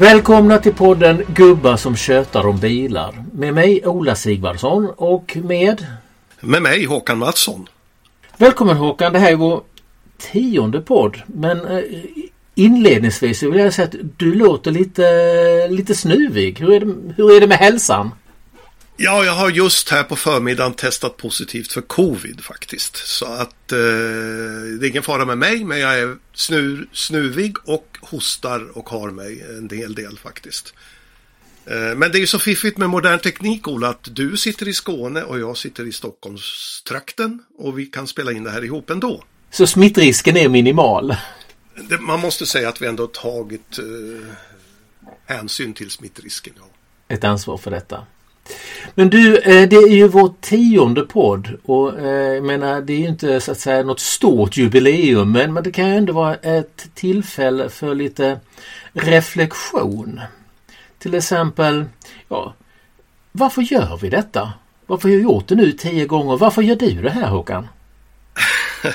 Välkomna till podden Gubbar som tjötar om bilar. Med mig Ola Sigvardsson och med... Med mig Håkan Mattsson. Välkommen Håkan, det här är vår tionde podd. Men eh, inledningsvis vill jag säga att du låter lite, lite snuvig. Hur är, det, hur är det med hälsan? Ja, jag har just här på förmiddagen testat positivt för covid faktiskt. Så att eh, det är ingen fara med mig, men jag är snu, snuvig och hostar och har mig en hel del faktiskt. Eh, men det är ju så fiffigt med modern teknik, Ola, att du sitter i Skåne och jag sitter i Stockholmstrakten och vi kan spela in det här ihop ändå. Så smittrisken är minimal? Det, man måste säga att vi ändå tagit eh, hänsyn till smittrisken. Ja. Ett ansvar för detta. Men du, eh, det är ju vår tionde podd och eh, jag menar det är ju inte så att säga något stort jubileum men det kan ju ändå vara ett tillfälle för lite reflektion. Till exempel, ja, varför gör vi detta? Varför har jag gjort det nu tio gånger? Varför gör du det här Håkan?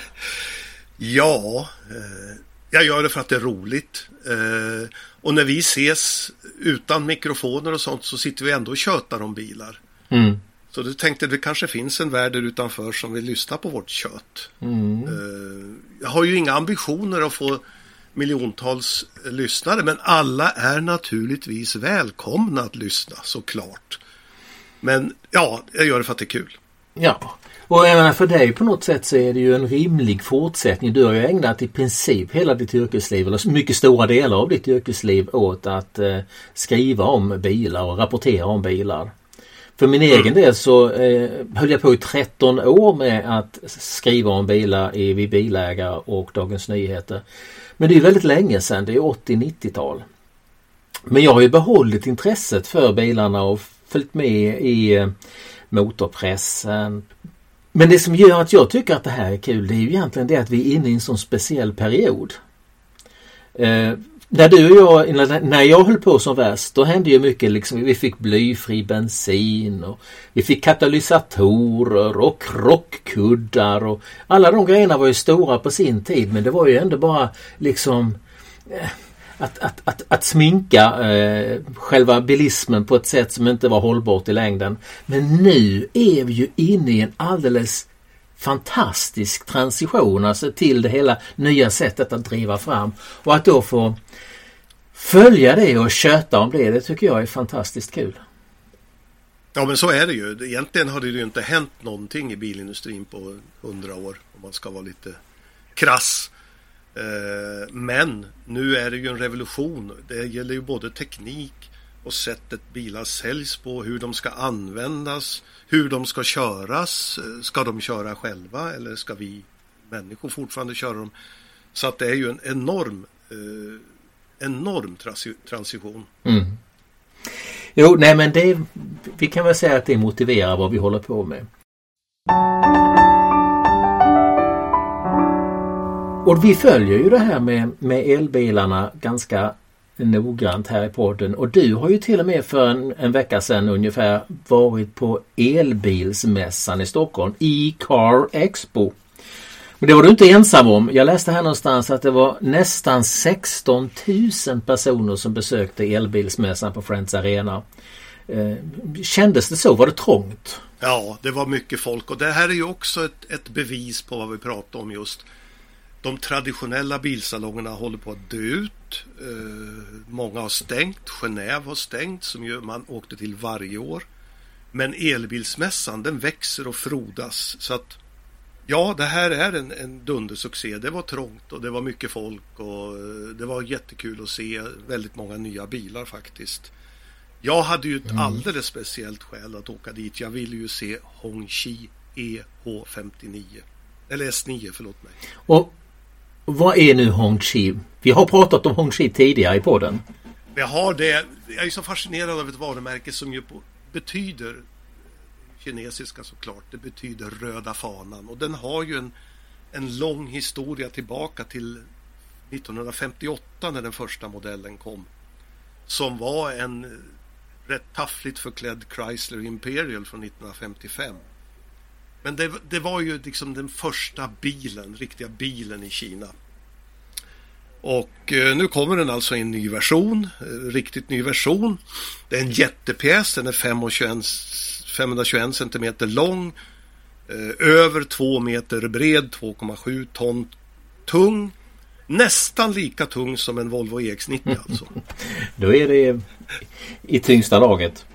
ja, eh, jag gör det för att det är roligt. Eh, och när vi ses utan mikrofoner och sånt så sitter vi ändå och tjötar om bilar. Mm. Så du tänkte det kanske finns en värld utanför som vill lyssna på vårt kött. Mm. Eh, jag har ju inga ambitioner att få miljontals lyssnare men alla är naturligtvis välkomna att lyssna såklart. Men ja, jag gör det för att det är kul. Ja, och menar för dig på något sätt så är det ju en rimlig fortsättning. Du har ju ägnat i princip hela ditt yrkesliv, eller mycket stora delar av ditt yrkesliv åt att eh, skriva om bilar och rapportera om bilar. För min egen mm. del så eh, höll jag på i 13 år med att skriva om bilar i vid Bilägare och Dagens Nyheter. Men det är väldigt länge sedan, det är 80-90-tal. Men jag har ju behållit intresset för bilarna och följt med i eh, motorpressen, men det som gör att jag tycker att det här är kul det är ju egentligen det att vi är inne i en sån speciell period. Eh, när du och jag, när jag höll på som värst, då hände ju mycket liksom. Vi fick blyfri bensin och vi fick katalysatorer och krockkuddar och alla de grejerna var ju stora på sin tid men det var ju ändå bara liksom eh, att, att, att, att sminka eh, själva bilismen på ett sätt som inte var hållbart i längden. Men nu är vi ju inne i en alldeles fantastisk transition alltså till det hela nya sättet att driva fram. Och att då få följa det och köta om det, det tycker jag är fantastiskt kul. Ja men så är det ju. Egentligen har det ju inte hänt någonting i bilindustrin på hundra år om man ska vara lite krass. Eh, men nu är det ju en revolution. Det gäller ju både teknik och sättet bilar säljs på, hur de ska användas, hur de ska köras. Eh, ska de köra själva eller ska vi människor fortfarande köra dem? Så att det är ju en enorm, eh, enorm transition. Mm. Jo, nej men det, vi kan väl säga att det motiverar vad vi håller på med. Och vi följer ju det här med, med elbilarna ganska noggrant här i podden och du har ju till och med för en, en vecka sedan ungefär varit på elbilsmässan i Stockholm, E-car Expo. Men det var du inte ensam om. Jag läste här någonstans att det var nästan 16 000 personer som besökte elbilsmässan på Friends Arena. Eh, kändes det så? Var det trångt? Ja, det var mycket folk och det här är ju också ett, ett bevis på vad vi pratar om just de traditionella bilsalongerna håller på att dö ut. Eh, många har stängt. Genève har stängt som ju man åkte till varje år. Men elbilsmässan den växer och frodas. Så att ja, det här är en, en dundersuccé. Det var trångt och det var mycket folk och eh, det var jättekul att se väldigt många nya bilar faktiskt. Jag hade ju ett mm. alldeles speciellt skäl att åka dit. Jag ville ju se Hongqi EH59. Eller S9, förlåt mig. Och vad är nu Hongqi? Vi har pratat om Hongqi tidigare i podden. Jag har det. Jag är så fascinerad av ett varumärke som ju betyder kinesiska såklart. Det betyder röda fanan och den har ju en, en lång historia tillbaka till 1958 när den första modellen kom. Som var en rätt taffligt förklädd Chrysler Imperial från 1955. Men det, det var ju liksom den första bilen, riktiga bilen i Kina. Och eh, nu kommer den alltså i en ny version, eh, riktigt ny version. Det är en jättepjäs, den är 521 cm lång, eh, över 2 meter bred, 2,7 ton tung. Nästan lika tung som en Volvo EX90 alltså. Då är det i tyngsta laget.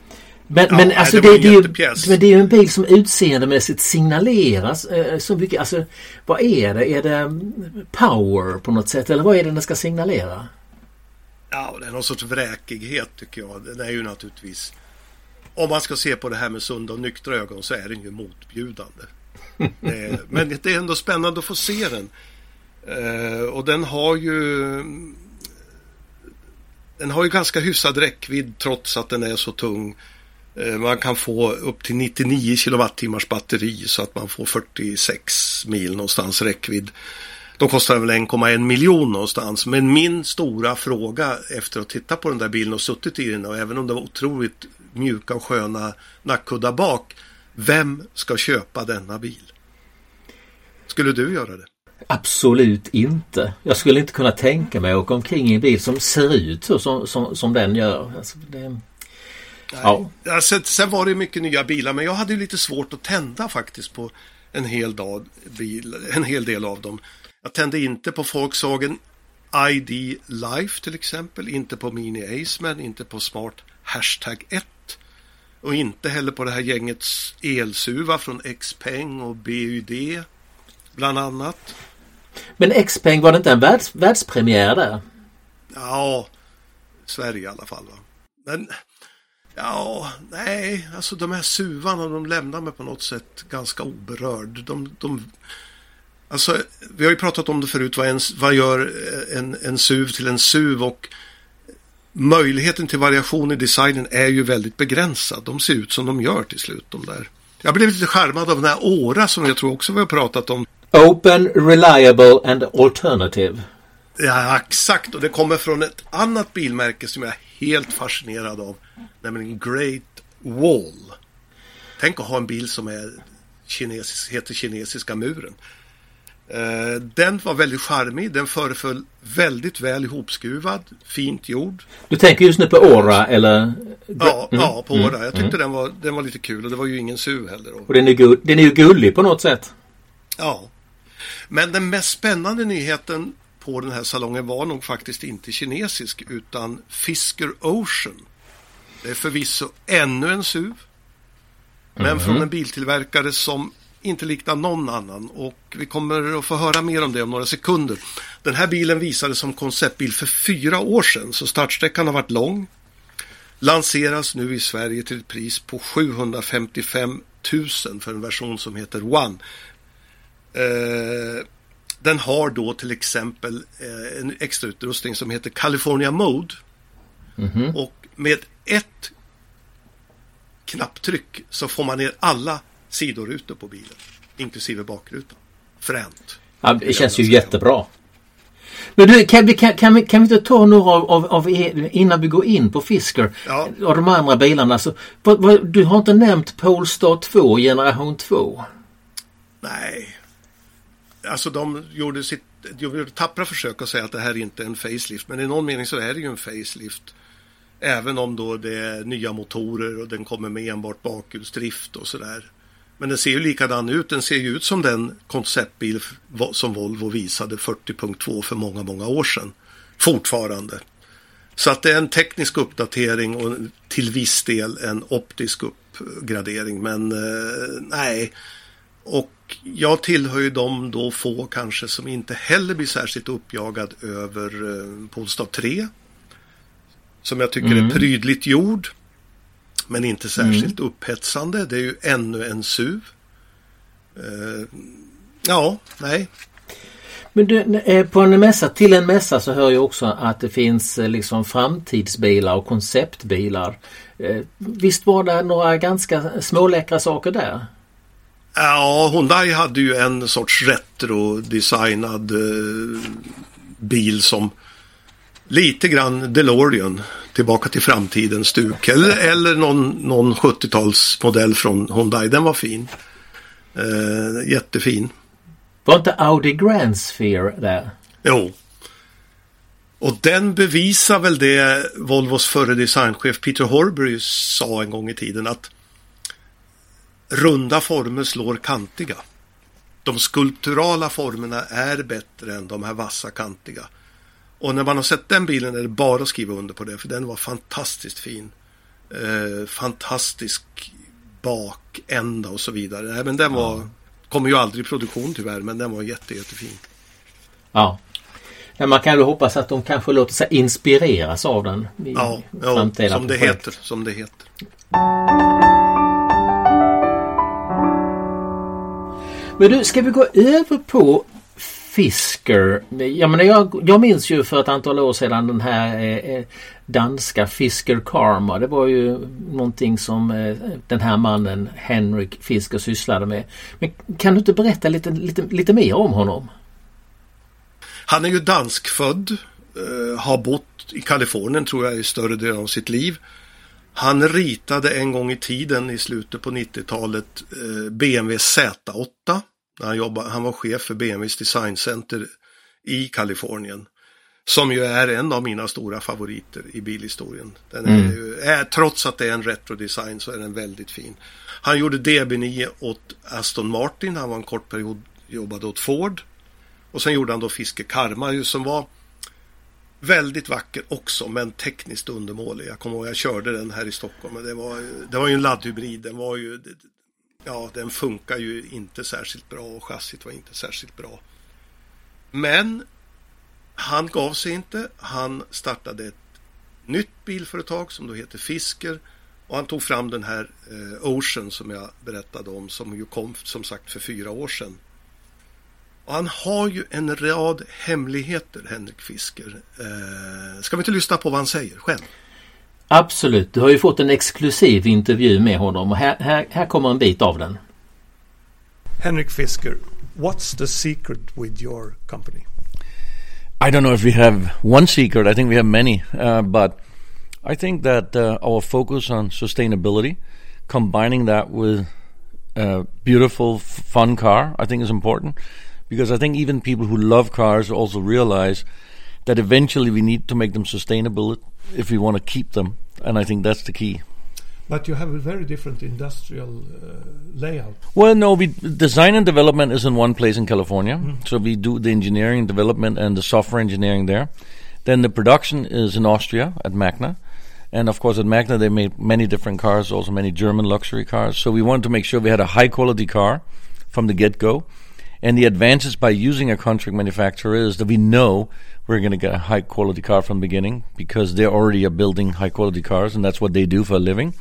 Men, Ja, men, nej, alltså, det det, det, är ju, men det är ju en bil som utseendemässigt signaleras eh, så mycket. Alltså, vad är det? Är det mm, power på något sätt? Eller vad är det den ska signalera? Ja, det är någon sorts vräkighet tycker jag. Den är ju naturligtvis... Om man ska se på det här med sunda och nyktra ögon så är den ju motbjudande. Är- Men det är ändå spännande att få se den. Eh, och den har ju... Den har ju ganska hyfsad räckvidd trots att den är så tung. Eh, man kan få upp till 99 kilowattimmars batteri så att man får 46 mil någonstans räckvidd. De kostar väl 1,1 miljon någonstans. Men min stora fråga efter att titta på den där bilen och suttit i den och även om det var otroligt mjuka och sköna nackkuddar bak. Vem ska köpa denna bil? Skulle du göra det? Absolut inte. Jag skulle inte kunna tänka mig att åka omkring i en bil som ser ut så som, som, som den gör. Alltså, det, ja. Ja, sen, var det mycket nya bilar men jag hade ju lite svårt att tända faktiskt på en hel, dag, bil, en hel del av dem. Jag tände inte på Volkswagen ID Life till exempel, inte på Mini Aceman, inte på Smart Hashtag 1 och inte heller på det här gängets elsuva från Xpeng och BUD bland annat. Men Xpeng, var det inte en världs, världspremiär där? Ja, Sverige i alla fall. Va? Men ja, nej, alltså de här suvarna de lämnar mig på något sätt ganska oberörd. De, de, alltså, vi har ju pratat om det förut, vad, en, vad gör en, en SUV till en SUV och möjligheten till variation i designen är ju väldigt begränsad. De ser ut som de gör till slut de där. Jag blev lite charmad av den här Åra som jag tror också vi har pratat om. Open, reliable and alternative. Ja, exakt. Och det kommer från ett annat bilmärke som jag är helt fascinerad av. Nämligen Great Wall. Tänk att ha en bil som är kinesisk, heter kinesiska muren. Eh, den var väldigt charmig. Den föreföll väldigt väl ihopskruvad. Fint gjord. Du tänker just nu på Aura eller? Ja, Mm, ja på Åra. Jag tyckte den, var, den var lite kul och det var ju ingen SUV heller. Och den är, gull, den är ju gullig på något sätt. Ja. Men den mest spännande nyheten på den här salongen var nog faktiskt inte kinesisk utan Fisker Ocean. Det är förvisso ännu en SUV. Men från en biltillverkare som inte liknar någon annan och vi kommer att få höra mer om det om några sekunder. Den här bilen visades som konceptbil för fyra år sedan så startsträckan har varit lång. Lanseras nu i Sverige till ett pris på 755 000 för en version som heter One. Eh, den har då till exempel eh, en extrautrustning som heter California Mode. Och med ett knapptryck så får man ner alla sidorutor på bilen. Inklusive bakrutan. Fränt. Ja, det känns ju jättebra. Men du, kan vi, kan, kan, vi, kan vi inte ta några av, av, av er- innan vi går in på Fisker? Ja. Av de andra bilarna. Så, vad, vad, du har inte nämnt Polestar 2 generation 2. Nej. Alltså de gjorde sitt de gjorde tappra försök att säga att det här inte är en facelift. Men i någon mening så är det ju en facelift. Även om då det är nya motorer och den kommer med enbart bakhjulsdrift och sådär. Men den ser ju likadan ut. Den ser ju ut som den konceptbil som Volvo visade 40.2 för många, många år sedan. Fortfarande. Så att det är en teknisk uppdatering och till viss del en optisk uppgradering. Men eh, nej. Och jag tillhör ju de då få kanske som inte heller blir särskilt uppjagad över eh, Polestar 3. Som jag tycker är prydligt gjord. Men inte särskilt upphetsande. Det är ju ännu en SUV. Eh, ja, nej. Men du, eh, på en mässa, till en mässa så hör jag också att det finns eh, liksom framtidsbilar och konceptbilar. Visst var det några ganska småläckra saker där? Ja, Hyundai hade ju en sorts retro-designad bil som lite grann DeLorean, tillbaka till framtiden stuk. Eller, eller någon, någon 70-talsmodell från Hyundai, den var fin. Eh, jättefin. Var inte Audi Grand Sphere där? Jo. Och den bevisar väl det Volvos före designchef Peter Horbury sa en gång i tiden att runda former slår kantiga. De skulpturala formerna är bättre än de här vassa kantiga. Och när man har sett den bilen är det bara att skriva under på det för den var fantastiskt fin. Eh, fantastisk bakända och så vidare. Men den var, kommer ju aldrig i produktion tyvärr men den var jätte, jättefin. Ja. Men man kan ju hoppas att de kanske låter sig inspireras av den. I ja, ja som, det heter, som det heter. Men du, ska vi gå över på Fisker. Jag, menar, jag, jag minns ju för ett antal år sedan den här eh, eh, danska Fisker Karma. Det var ju någonting som eh, den här mannen Henrik Fisker sysslade med. Men kan du inte berätta lite, lite, lite mer om honom? Han är ju danskfödd. Eh, har bott i Kalifornien tror jag i större delen av sitt liv. Han ritade en gång i tiden i slutet på 90-talet eh, BMW Z8 han, jobbade, han var chef för BMWs designcenter i Kalifornien. Som ju är en av mina stora favoriter i bilhistorien. Den är, mm. ju, är trots att det är en retrodesign så är den väldigt fin. Han gjorde DB9 åt Aston Martin. Han var en kort period jobbade åt Ford. Och sen gjorde han då Fisker Karma som var väldigt vacker också men tekniskt undermålig. Jag kommer ihåg jag körde den här i Stockholm. Men det, var, det var ju en laddhybrid. Den var ju ja, den funkar ju inte särskilt bra och chassit var inte särskilt bra. Men han gav sig inte. Han startade ett nytt bilföretag som då heter Fisker och han tog fram den här eh, Ocean som jag berättade om som ju kom som sagt för fyra år sedan. Och han har ju en rad hemligheter, Henrik Fisker. Eh, ska vi inte lyssna på vad han säger själv? Absolut, du har ju fått en exklusiv intervju med honom och här, här, här kommer en bit av den. Henrik Fisker, what's the secret with your company? I don't know if we have one secret. I think we have many, uh, but I think that uh, our focus on sustainability, combining that with a beautiful, fun car, I think is important because I think even people who love cars also realize that eventually we need to make them sustainable if we want to keep them, and I think that's the key. But you have a very different industrial uh, layout. Well, no, we design and development is in one place in California, mm. so we do the engineering, development, and the software engineering there. Then the production is in Austria at Magna. And of course, at Magna, they made many different cars, also many German luxury cars. So we wanted to make sure we had a high quality car from the get go. And the advantage by using a contract manufacturer is that we know we're going to get a high quality car from the beginning because they already are building high quality cars and that's what they do for a living.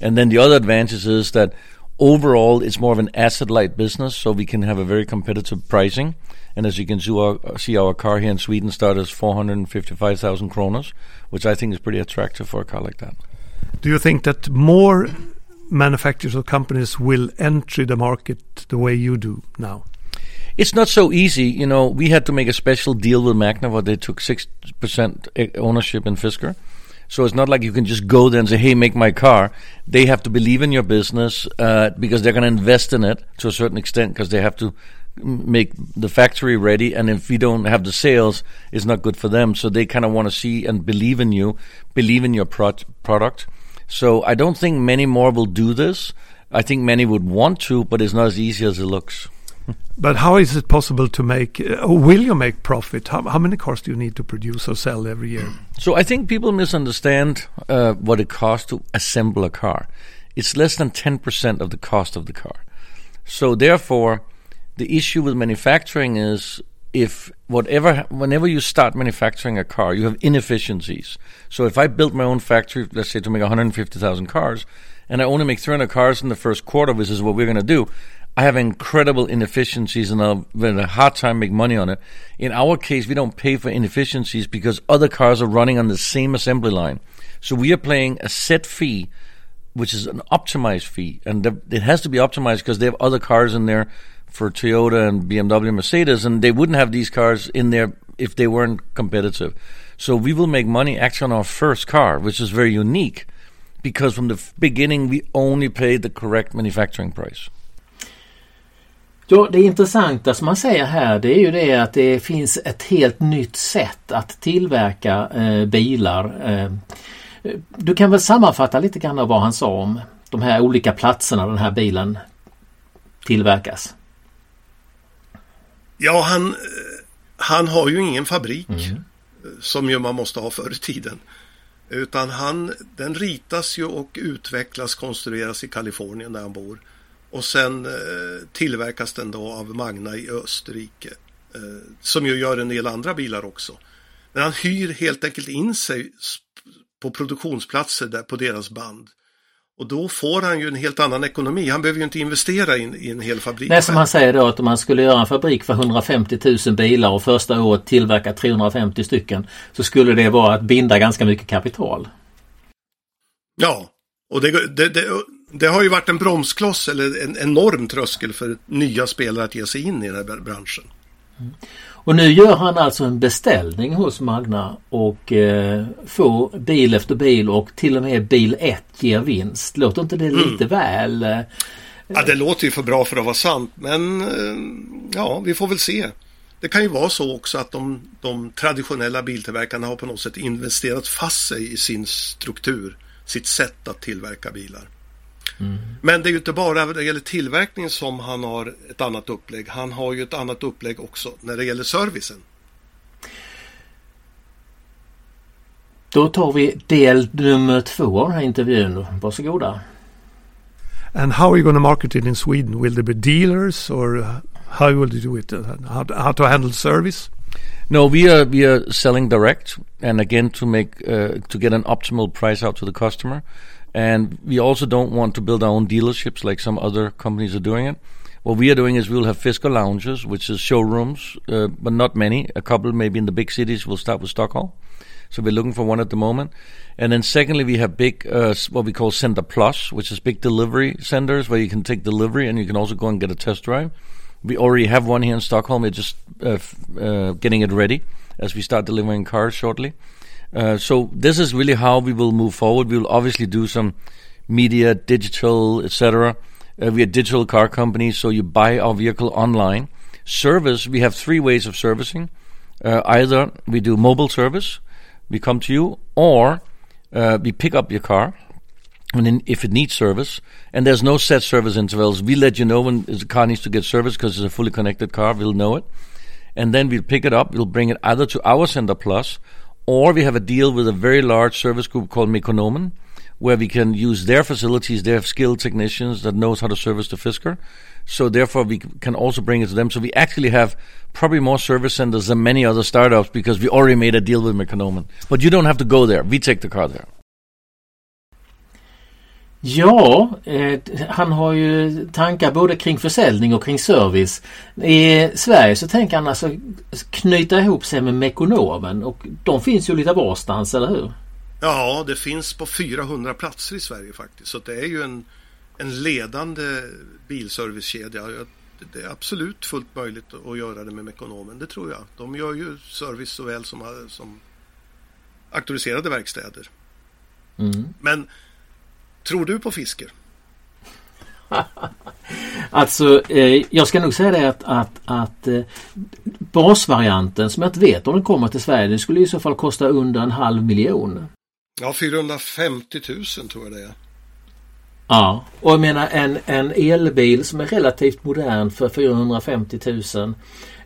And then the other advantage is that overall it's more of an asset light business so we can have a very competitive pricing. And as you can see our, uh, see our car here in Sweden start as 455,000 kronas, which I think is pretty attractive for a car like that. Do you think that more manufacturers or companies will enter the market the way you do now? It's not so easy. You know, we had to make a special deal with Magna where they took 6% ownership in Fisker. So it's not like you can just go there and say, hey, make my car. They have to believe in your business uh, because they're going to invest in it to a certain extent because they have to make the factory ready. And if we don't have the sales, it's not good for them. So they kind of want to see and believe in you, believe in your pro- product. So I don't think many more will do this. I think many would want to, but it's not as easy as it looks. But how is it possible to make? Uh, will you make profit? How, how, many cars do you need to produce or sell every year? So I think people misunderstand uh, what it costs to assemble a car. It's less than ten percent of the cost of the car. So therefore, the issue with manufacturing is if whatever whenever you start manufacturing a car, you have inefficiencies. So if I built my own factory, let's say to make 150,000 cars, and I only make 300 cars in the first quarter, which is what we're going to do, I have incredible inefficiencies and I've had a hard time make money on it. In our case, we don't pay for inefficiencies because other cars are running on the same assembly line. So we are paying a set fee, which is an optimized fee. And it has to be optimized because they have other cars in there for Toyota and BMW Mercedes, and they wouldn't have these cars in there if they weren't competitive. So we will make money actually on our first car, which is very unique because from the beginning we only paid the correct manufacturing price. Ja, det intressanta som man säger här det är ju det att det finns ett helt nytt sätt att tillverka eh, bilar. Eh, du kan väl sammanfatta lite grann av vad han sa om de här olika platserna den här bilen tillverkas? Ja, han, han har ju ingen fabrik mm. som ju man måste ha förr i tiden. Utan han, den ritas ju och utvecklas, konstrueras i Kalifornien där han bor. Och sen eh, tillverkas den då av Magna i Österrike. Eh, som ju gör en del andra bilar också. Men han hyr helt enkelt in sig på produktionsplatser där på deras band. Och då får han ju en helt annan ekonomi. Han behöver ju inte investera in, i en hel fabrik. Är som han säger då att om man skulle göra en fabrik för 150 000 bilar och första året tillverka 350 stycken så skulle det vara att binda ganska mycket kapital. Ja, och det, det, det, det har ju varit en bromskloss eller en enorm tröskel för nya spelare att ge sig in i den här branschen. Mm. Och nu gör han alltså en beställning hos Magna och eh, får bil efter bil och till och med bil 1 ger vinst. Låter inte det mm. lite väl? Eh, ja, det låter ju för bra för att vara sant men eh, ja, vi får väl se. Det kan ju vara så också att de, de traditionella biltillverkarna har på något sätt investerat fast sig i sin struktur, sitt sätt att tillverka bilar. Mm. Men det är ju inte bara när det gäller tillverkningen som han har ett annat upplägg. Han har ju ett annat upplägg också när det gäller servicen. Då tar vi del nummer två av den här intervjun. Varsågoda. And how are you going to market it in Sweden? Will there be dealers or how will you do it? How, how to handle service? No, we are we are selling direct, and again to make uh, to get an optimal price out to the customer. And we also don't want to build our own dealerships like some other companies are doing it. What we are doing is we'll have Fisker lounges, which is showrooms, uh, but not many. A couple maybe in the big cities. We'll start with Stockholm. So we're looking for one at the moment. And then secondly, we have big, uh, what we call Center Plus, which is big delivery centers where you can take delivery and you can also go and get a test drive. We already have one here in Stockholm. We're just uh, uh, getting it ready as we start delivering cars shortly. Uh, so this is really how we will move forward. We will obviously do some media, digital, etc. Uh, we are a digital car companies, so you buy our vehicle online. Service, we have three ways of servicing. Uh, either we do mobile service, we come to you, or uh, we pick up your car, and then if it needs service, and there's no set service intervals, we let you know when the car needs to get service because it's a fully connected car. We'll know it, and then we'll pick it up. We'll bring it either to our Center Plus or we have a deal with a very large service group called Mekonomen, where we can use their facilities. They have skilled technicians that knows how to service the Fisker. So therefore, we can also bring it to them. So we actually have probably more service centers than many other startups because we already made a deal with Mekonomen. But you don't have to go there. We take the car there. Ja, eh, han har ju tankar både kring försäljning och kring service. I Sverige så tänker han alltså knyta ihop sig med Mekonomen och de finns ju lite varstans, eller hur? Ja, det finns på 400 platser i Sverige faktiskt. Så det är ju en, en ledande bilservicekedja. Det är absolut fullt möjligt att göra det med Mekonomen, det tror jag. De gör ju service såväl som, som auktoriserade verkstäder. Mm. Men Tror du på fisker? alltså, eh, jag ska nog säga det att, att, att eh, basvarianten som jag inte vet om den kommer till Sverige, den skulle i så fall kosta under en halv miljon. Ja, 450 000 tror jag det är. Ja, och jag menar en, en elbil som är relativt modern för 450 000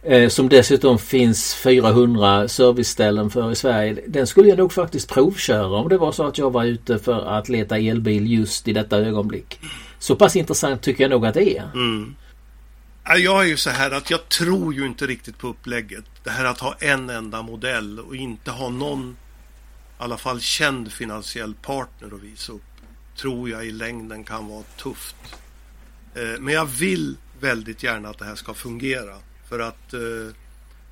eh, som dessutom finns 400 serviceställen för i Sverige. Den skulle jag nog faktiskt provköra om det var så att jag var ute för att leta elbil just i detta ögonblick. Så pass intressant tycker jag nog att det är. Mm. Jag är ju så här att jag tror ju inte riktigt på upplägget. Det här att ha en enda modell och inte ha någon i alla fall känd finansiell partner att visa upp tror jag i längden kan vara tufft. Eh, men jag vill väldigt gärna att det här ska fungera. För att eh,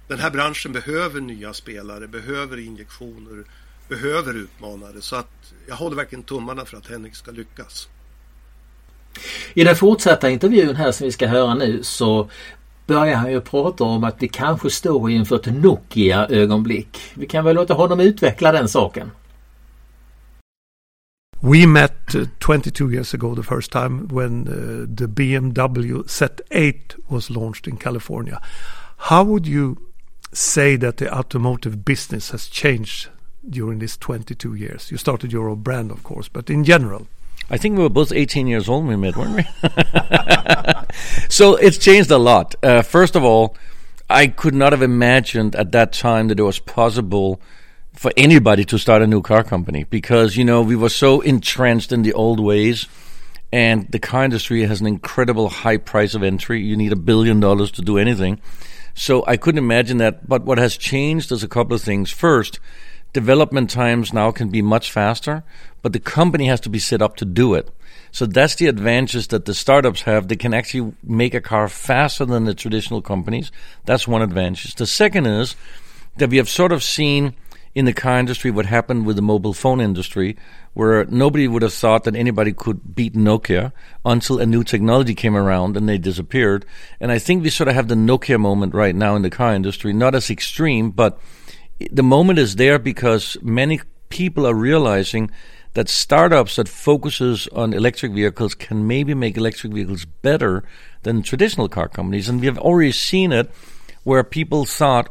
den här branschen behöver nya spelare, behöver injektioner, behöver utmanare. Så att jag håller verkligen tummarna för att Henrik ska lyckas. I den fortsatta intervjun här som vi ska höra nu så börjar han ju prata om att vi kanske står inför ett Nokia-ögonblick. Vi kan väl låta honom utveckla den saken. We met uh, 22 years ago the first time when uh, the BMW Z8 was launched in California. How would you say that the automotive business has changed during these 22 years? You started your own brand, of course, but in general. I think we were both 18 years old when we met, weren't we? so it's changed a lot. Uh, first of all, I could not have imagined at that time that it was possible for anybody to start a new car company because, you know, we were so entrenched in the old ways and the car industry has an incredible high price of entry. You need a billion dollars to do anything. So I couldn't imagine that. But what has changed is a couple of things. First, development times now can be much faster, but the company has to be set up to do it. So that's the advantages that the startups have. They can actually make a car faster than the traditional companies. That's one advantage. The second is that we have sort of seen in the car industry what happened with the mobile phone industry, where nobody would have thought that anybody could beat Nokia until a new technology came around and they disappeared. And I think we sort of have the Nokia moment right now in the car industry, not as extreme, but the moment is there because many people are realizing that startups that focuses on electric vehicles can maybe make electric vehicles better than traditional car companies. And we have already seen it where people thought,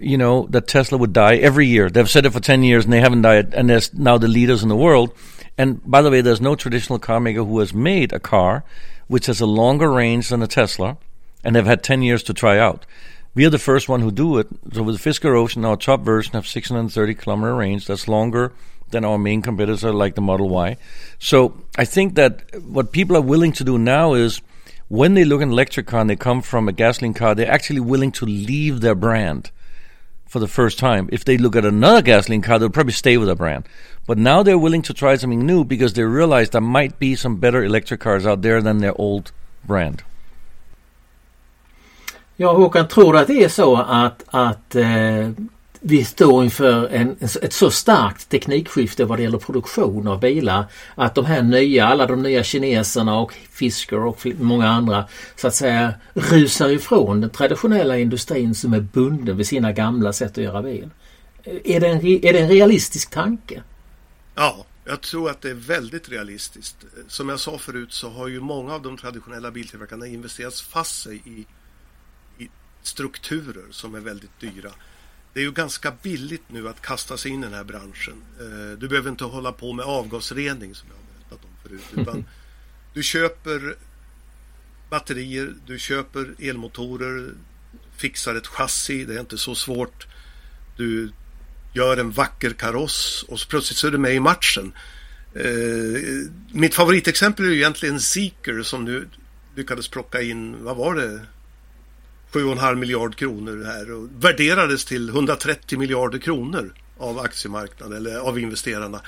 you know, that Tesla would die every year. They've said it for 10 years and they haven't died. And they're now the leaders in the world. And by the way, there's no traditional car maker who has made a car which has a longer range than a Tesla and they've had 10 years to try out. We are the first one who do it. So with the Fisker Ocean, our top version have 630 kilometer range. That's longer than our main competitors like the Model Y. So I think that what people are willing to do now is when they look at an electric car and they come from a gasoline car, they're actually willing to leave their brand for the first time. If they look at another gasoline car, they'll probably stay with their brand. But now they're willing to try something new because they realize there might be some better electric cars out there than their old brand. Ja, Håkan, tror du att det är så att, att eh, vi står inför en, ett så starkt teknikskifte vad det gäller produktion av bilar att de här nya, alla de nya kineserna och Fisker och många andra så att säga rusar ifrån den traditionella industrin som är bunden vid sina gamla sätt att göra bil. Är det en, är det en realistisk tanke? Ja, jag tror att det är väldigt realistiskt. Som jag sa förut så har ju många av de traditionella biltillverkarna investerat fast sig i strukturer som är väldigt dyra. Det är ju ganska billigt nu att kasta sig in i den här branschen. Eh, du behöver inte hålla på med avgasrening som jag har berättat om förut. Utan du köper batterier, du köper elmotorer, fixar ett chassi, det är inte så svårt. Du gör en vacker kaross och så plötsligt så är du med i matchen. Eh, mitt favoritexempel är ju egentligen Seeker som nu lyckades plocka in, vad var det, 7,5 miljard kronor här och värderades till 130 miljarder kronor av aktiemarknaden eller av investerarna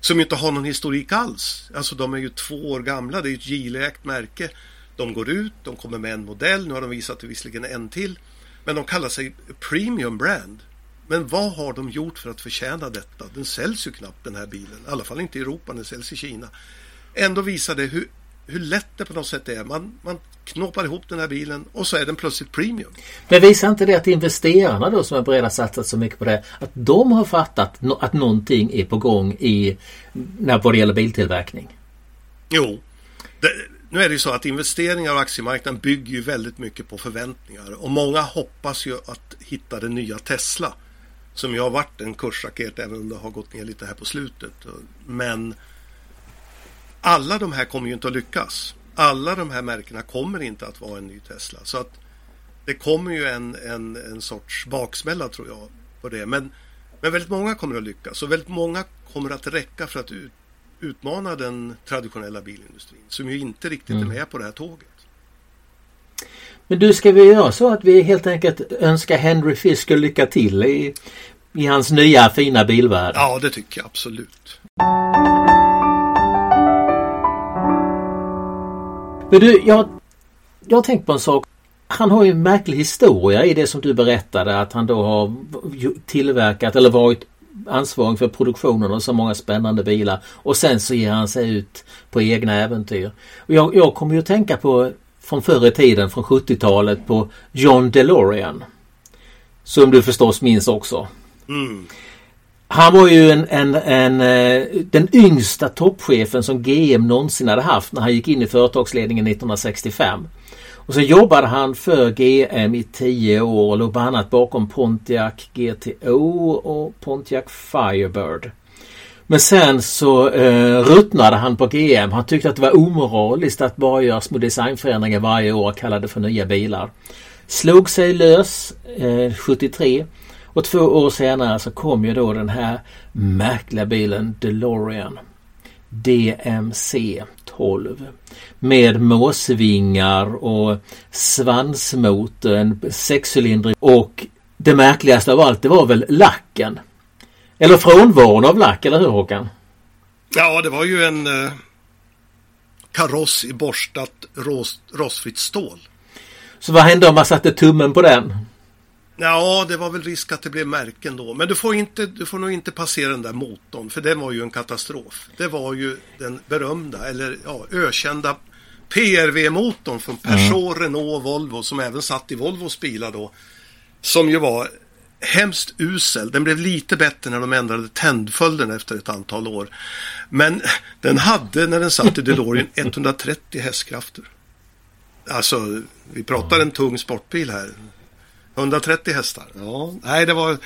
som inte har någon historik alls. Alltså de är ju två år gamla, det är ett Geely-ägt märke. De går ut, de kommer med en modell, nu har de visat det visserligen en till. Men de kallar sig Premium Brand. Men vad har de gjort för att förtjäna detta? Den säljs ju knappt den här bilen, i alla fall inte i Europa, den säljs i Kina. Ändå visar det hur hur lätt det på något sätt är. Man, man knoppar ihop den här bilen och så är den plötsligt premium. Men visar inte det att investerarna då som är beredda att satsa så mycket på det, att de har fattat att någonting är på gång i, när, vad det gäller biltillverkning? Jo, det, nu är det ju så att investeringar och aktiemarknaden bygger ju väldigt mycket på förväntningar och många hoppas ju att hitta den nya Tesla som ju har varit en kursraket även om det har gått ner lite här på slutet. Men alla de här kommer ju inte att lyckas. Alla de här märkena kommer inte att vara en ny Tesla. Så att det kommer ju en, en, en sorts baksmälla tror jag på det. Men, men väldigt många kommer att lyckas och väldigt många kommer att räcka för att ut, utmana den traditionella bilindustrin som ju inte riktigt mm. är med på det här tåget. Men du, ska vi göra så att vi helt enkelt önskar Henry Fisker lycka till i, i hans nya fina bilvärld? Ja, det tycker jag absolut. Men du, jag, jag har tänkt på en sak. Han har ju en märklig historia i det som du berättade att han då har tillverkat eller varit ansvarig för produktionen av så många spännande bilar och sen så ger han sig ut på egna äventyr. Och jag, jag kommer ju att tänka på från förr i tiden, från 70-talet, på John DeLorean. Som du förstås minns också. Mm. Han var ju en, en, en, eh, den yngsta toppchefen som GM någonsin hade haft när han gick in i företagsledningen 1965. Och så jobbade han för GM i tio år och låg bland annat bakom Pontiac GTO och Pontiac Firebird. Men sen så eh, ruttnade han på GM. Han tyckte att det var omoraliskt att bara göra små designförändringar varje år och kallade för nya bilar. Slog sig lös eh, 73 och två år senare så kom ju då den här märkliga bilen DeLorean. DMC 12. Med måsvingar och svansmotor, en sexcylindrig och det märkligaste av allt det var väl lacken. Eller frånvaron av lack, eller hur Håkan? Ja, det var ju en eh, kaross i borstat rost, rostfritt stål. Så vad hände om man satte tummen på den? Ja, det var väl risk att det blev märken då. Men du får, inte, du får nog inte passera den där motorn, för den var ju en katastrof. Det var ju den berömda, eller ja, ökända PRV-motorn från Peugeot, mm. Renault och Volvo, som även satt i Volvos bilar då. Som ju var hemskt usel. Den blev lite bättre när de ändrade tändföljden efter ett antal år. Men den hade när den satt i DeLorean 130 hästkrafter. Alltså, vi pratar en tung sportbil här. 130 hästar. Ja, nej, det var,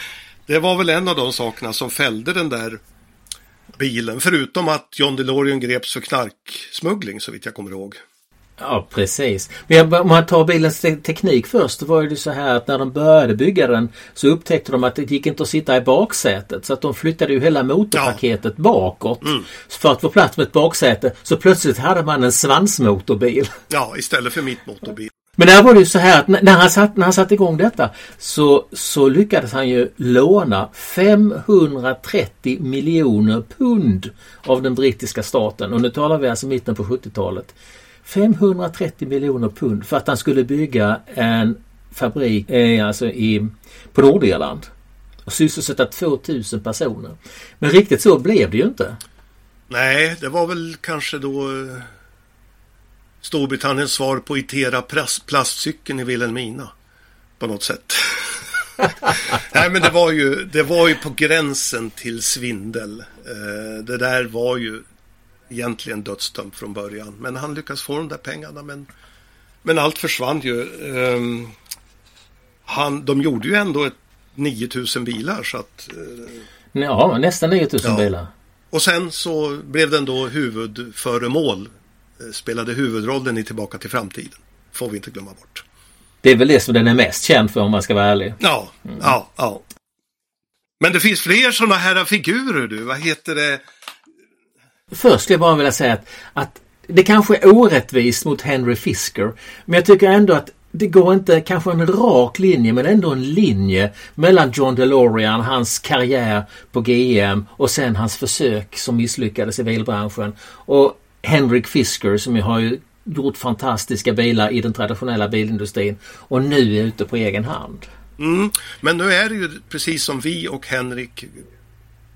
det var väl en av de sakerna som fällde den där bilen. Förutom att John DeLorean greps för knarksmuggling så vitt jag kommer ihåg. Ja precis. Men om man tar bilens te teknik först så var det så här att när de började bygga den så upptäckte de att det gick inte att sitta i baksätet. Så att de flyttade ju hela motorpaketet ja. bakåt. Mm. För att få plats med ett baksäte. Så plötsligt hade man en svansmotorbil. Ja, istället för mittmotorbil. Men där var det ju så här att när han, satt, när han satte igång detta så, så lyckades han ju låna 530 miljoner pund av den brittiska staten. Och nu talar vi alltså mitten på 70-talet. 530 miljoner pund för att han skulle bygga en fabrik eh, alltså i, på Nordirland och sysselsätta 2000 personer. Men riktigt så blev det ju inte. Nej, det var väl kanske då eh, Storbritanniens svar på Itera plastcykeln i Vilhelmina. På något sätt. Nej men det var, ju, det var ju på gränsen till svindel. Eh, det där var ju egentligen dödsdömt från början. Men han lyckas få de där pengarna. Men, men allt försvann ju. Um, han, de gjorde ju ändå ett 9000 bilar så att... Uh, ja, nästan 9000 ja. bilar. Och sen så blev den då huvudföremål. Eh, spelade huvudrollen i Tillbaka till framtiden. Får vi inte glömma bort. Det är väl det som den är mest känd för om man ska vara ärlig. Ja, mm. ja, ja. Men det finns fler sådana här figurer du. Vad heter det? Först skulle jag bara vilja säga att, att det kanske är orättvist mot Henry Fisker. Men jag tycker ändå att det går inte kanske en rak linje men ändå en linje mellan John DeLorean, hans karriär på GM och sen hans försök som misslyckades i bilbranschen. Och Henrik Fisker som ju har ju gjort fantastiska bilar i den traditionella bilindustrin och nu är ute på egen hand. Mm, men nu är det ju precis som vi och Henrik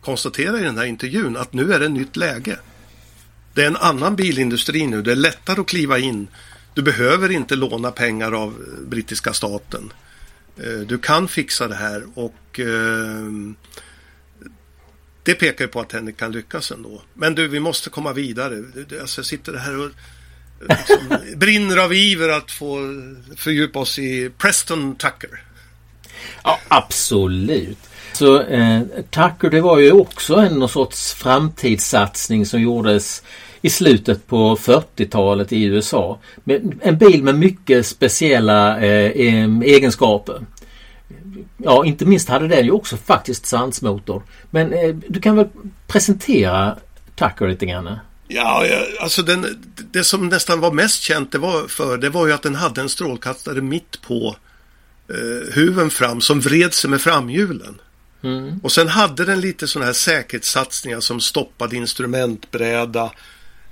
konstaterar i den här intervjun att nu är det nytt läge. Det är en annan bilindustri nu. Det är lättare att kliva in. Du behöver inte låna pengar av brittiska staten. Eh, du kan fixa det här och eh, det pekar ju på att Henrik kan lyckas ändå. Men du, vi måste komma vidare. Alltså, jag sitter här och liksom, brinner av iver att få fördjupa oss i Preston Tucker. Ja, absolut. Så eh, Tucker det var ju också en sorts framtidssatsning som gjordes i slutet på 40-talet i USA. En bil med mycket speciella eh, egenskaper. Ja, inte minst hade den ju också faktiskt sandsmotor. Men eh, du kan väl presentera Tucker lite grann? Ja, alltså den, det som nästan var mest känt det var för det var ju att den hade en strålkastare mitt på eh, huven fram som vred sig med framhjulen. Mm. Och sen hade den lite sådana här säkerhetssatsningar som stoppad instrumentbräda.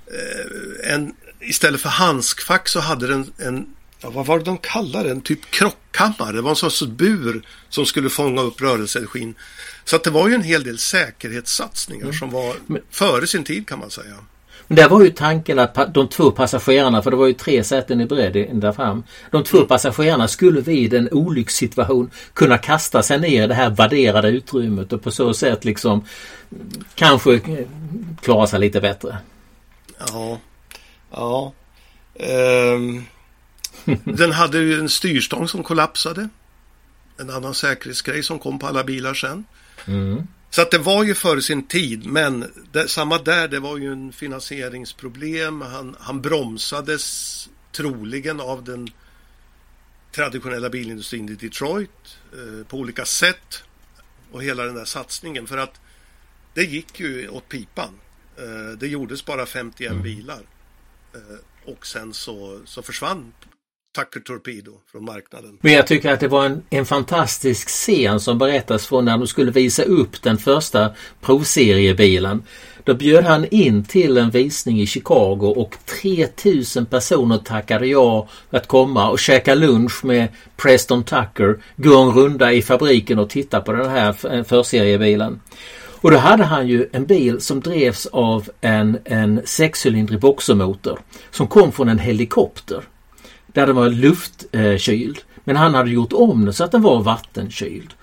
Eh, en, istället för handskfack så hade den en, ja, vad var det de kallade den? Typ krockkammare. Det var en sorts bur som skulle fånga upp rörelseenergin. Så att det var ju en hel del säkerhetssatsningar mm. som var Men, före sin tid kan man säga. Men där var ju tanken att de två passagerarna, för det var ju tre säten i bredd där fram. De två mm. passagerarna skulle vid en olyckssituation kunna kasta sig ner i det här värderade utrymmet och på så sätt liksom kanske klara sig lite bättre. Ja, ja. Um, den hade ju en styrstång som kollapsade. En annan säkerhetsgrej som kom på alla bilar sen. Mm. Så att det var ju före sin tid, men det, samma där, det var ju en finansieringsproblem. Han, han bromsades troligen av den traditionella bilindustrin i Detroit eh, på olika sätt. Och hela den där satsningen. För att det gick ju åt pipan. Eh, det gjordes bara 51 mm. bilar. Eh, och sen så, så försvann Tucker Torpedo från marknaden. Men jag tycker att det var en, en fantastisk scen som berättas från när de skulle visa upp den första provseriebilen. Då bjöd han in till en visning i Chicago och 3000 personer tackade ja att komma och käka lunch med Preston Tucker, gå en runda i fabriken och titta på den här eh, förseriebilen. Och då hade han ju en bil som drevs av en, en sexcylindrig boxermotor som kom från en helikopter där den var luftkyld. Men han hade gjort om den så att den var vattenkyld.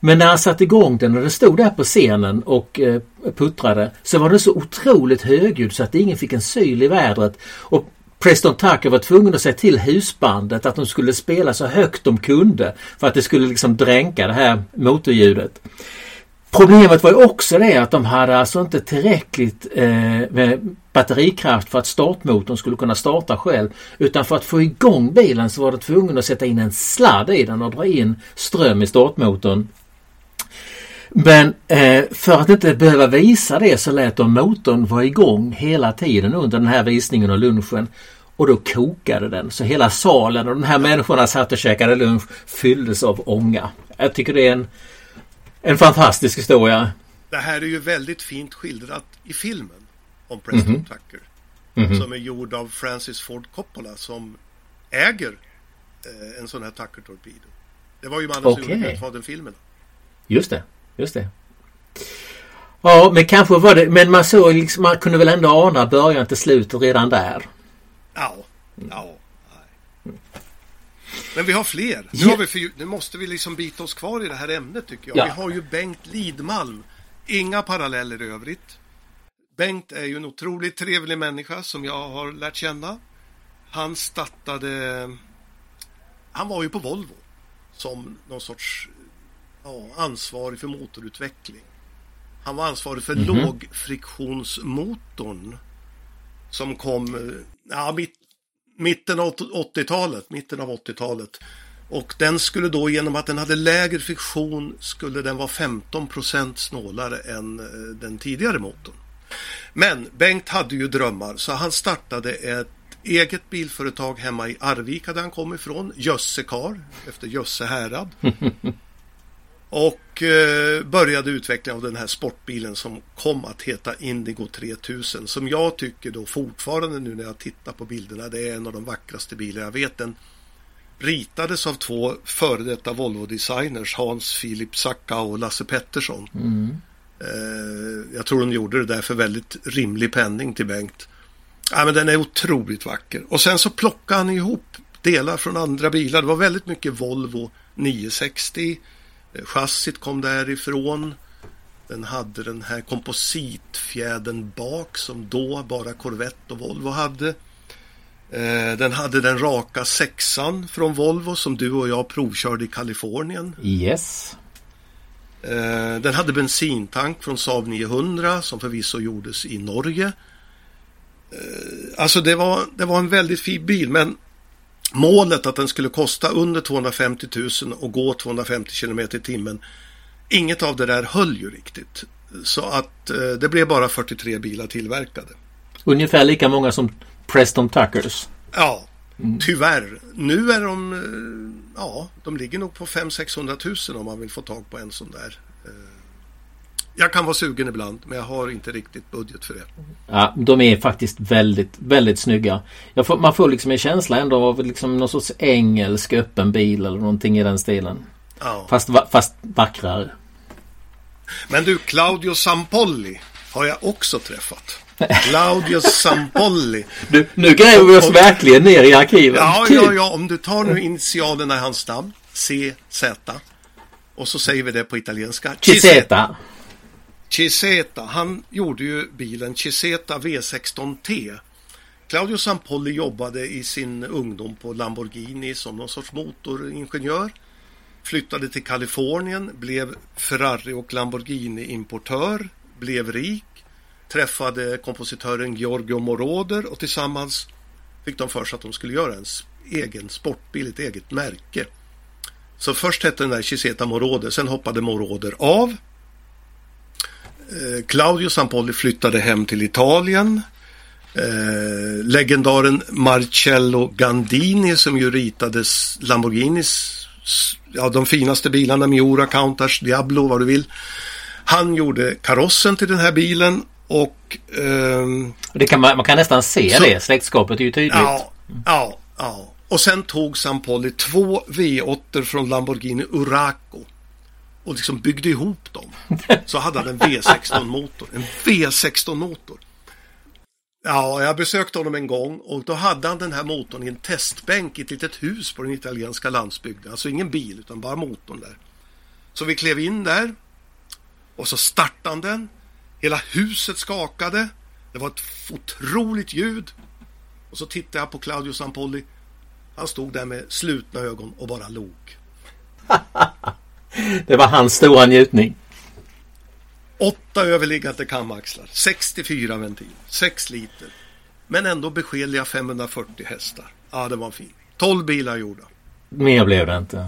Men när han satte igång den och den stod där på scenen och eh, puttrade så var den så otroligt högljudd så att ingen fick en syl i vädret. Och Preston Tucker var tvungen att säga till husbandet att de skulle spela så högt de kunde för att det skulle liksom dränka det här motorljudet. Problemet var ju också det att de hade alltså inte tillräckligt eh, batterikraft för att startmotorn skulle kunna starta själv. Utan för att få igång bilen så var de tvungna att sätta in en sladd i den och dra in ström i startmotorn. Men eh, för att inte behöva visa det så lät de motorn vara igång hela tiden under den här visningen och lunchen. Och då kokade den så hela salen och de här människorna satt och käkade lunch fylldes av ånga. Jag tycker det är en en fantastisk historia. Det här är ju väldigt fint skildrat i filmen om Preston mm -hmm. Tucker. Mm -hmm. Som är gjord av Francis Ford Coppola som äger eh, en sån här Tucker Torpedo. Det var ju mannen okay. som gjorde Gudfadern-filmerna. Just det, just det. Ja, men kanske var det, men man såg liksom, man kunde väl ändå ana början till slutet redan där. Ja, ja. Men vi har fler. Nu, har vi för, nu måste vi liksom bita oss kvar i det här ämnet tycker jag. Ja. Vi har ju Bengt Lidmalm. Inga paralleller i övrigt. Bengt är ju en otroligt trevlig människa som jag har lärt känna. Han startade... Han var ju på Volvo som någon sorts ja, ansvarig för motorutveckling. Han var ansvarig för mm -hmm. lågfriktionsmotorn som kom ja, mitt mitten av 80-talet, mitten av 80-talet. Och den skulle då genom att den hade lägre friktion skulle den vara 15% snålare än eh, den tidigare motorn. Men Bengt hade ju drömmar så han startade ett eget bilföretag hemma i Arvika där han kom ifrån, Jössekar efter Jösse härad. Och eh, började utvecklingen av den här sportbilen som kom att heta Indigo 3000. Som jag tycker då fortfarande nu när jag tittar på bilderna, det är en av de vackraste bilar jag vet. Den ritades av två före detta Volvo-designers, Hans Filip Sacka och Lasse Pettersson. Mm. Eh, jag tror de gjorde det där för väldigt rimlig penning till Bengt. Ja, men den är otroligt vacker. Och sen så plockade han ihop delar från andra bilar. Det var väldigt mycket Volvo 960 Chassit kom därifrån. Den hade den här kompositfjädern bak som då bara Corvette och Volvo hade. Eh, den hade den raka sexan från Volvo som du och jag provkörde i Kalifornien. Yes. Eh, den hade bensintank från Saab 900 som förvisso gjordes i Norge. Eh, alltså det var, det var en väldigt fin bil men målet att den skulle kosta under 250 000 och gå 250 km i timmen. Inget av det där höll ju riktigt. Så att eh, det blev bara 43 bilar tillverkade. Ungefär lika många som Preston Tuckers. Ja, mm. tyvärr. Nu är de, eh, ja, de ligger nog på 500-600 000 om man vill få tag på en sån där. Eh, jag kan vara sugen ibland men jag har inte riktigt budget för det. Ja, de är faktiskt väldigt, väldigt snygga. Får, man får liksom en känsla ändå av liksom någon sorts engelsk öppen bil eller någonting i den stilen. Ja. Fast, fast vackrare. Men du, Claudio Sampolli har jag också träffat. Claudio Sampolli. Du, nu gräver vi oss verkligen ner i arkiven. Ja, ja, ja, om du tar nu initialerna i hans namn, CZ, och så säger vi det på italienska. Chiseta. Chiseta, han gjorde ju bilen Chiseta V16T. Claudio Sampolli jobbade i sin ungdom på Lamborghini som någon sorts motoringenjör. Flyttade till Kalifornien, blev Ferrari och Lamborghini-importör, blev rik, träffade kompositören Giorgio Moroder och tillsammans fick de för sig att de skulle göra en egen sportbil, ett eget märke. Så först hette den där Chiseta Moroder, sen hoppade Moroder av. Eh, Claudio Sampolli flyttade hem till Italien. Eh, legendaren Marcello Gandini som ju ritade Lamborghinis, ja de finaste bilarna, Miura, Countach, Diablo, vad du vill. Han gjorde karossen till den här bilen och... ehm, Det kan man, man kan nästan se Så- det. Släktskapet är ju tydligt. Ja, ja, ja. Och sen tog Sampolli två V8 från Lamborghini Uraco och liksom byggde ihop dem. Så hade han en V16-motor. En V16-motor. Ja, jag besökte honom en gång och då hade han den här motorn i en testbänk i ett litet hus på den italienska landsbygden. Alltså ingen bil utan bara motorn där. Så vi klev in där och så startade han den. Hela huset skakade. Det var ett otroligt ljud. Och så tittade jag på Claudio Sampolli. Han stod där med slutna ögon och bara log. Det var hans stora njutning. Åtta överliggande kamaxlar, 64 ventiler, 6 liter. Men ändå beskedliga 540 hästar. Ja, det var fint. 12 bilar gjorda. Mer blev det inte.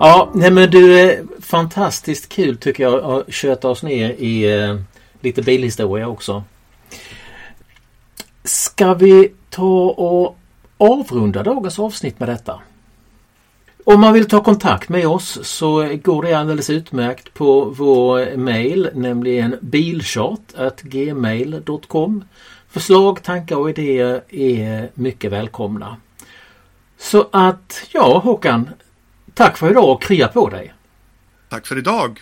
Ja, nej men du, eh, fantastiskt kul tycker jag att köta oss ner i eh, lite bilhistoria också. Ska vi ta och avrunda dagens avsnitt med detta? Om man vill ta kontakt med oss så går det alldeles utmärkt på vår mail, nämligen bilchat.gmail.com. Förslag, tankar och idéer är mycket välkomna. Så att, ja Håkan, tack för idag och krya på dig! Tack för idag.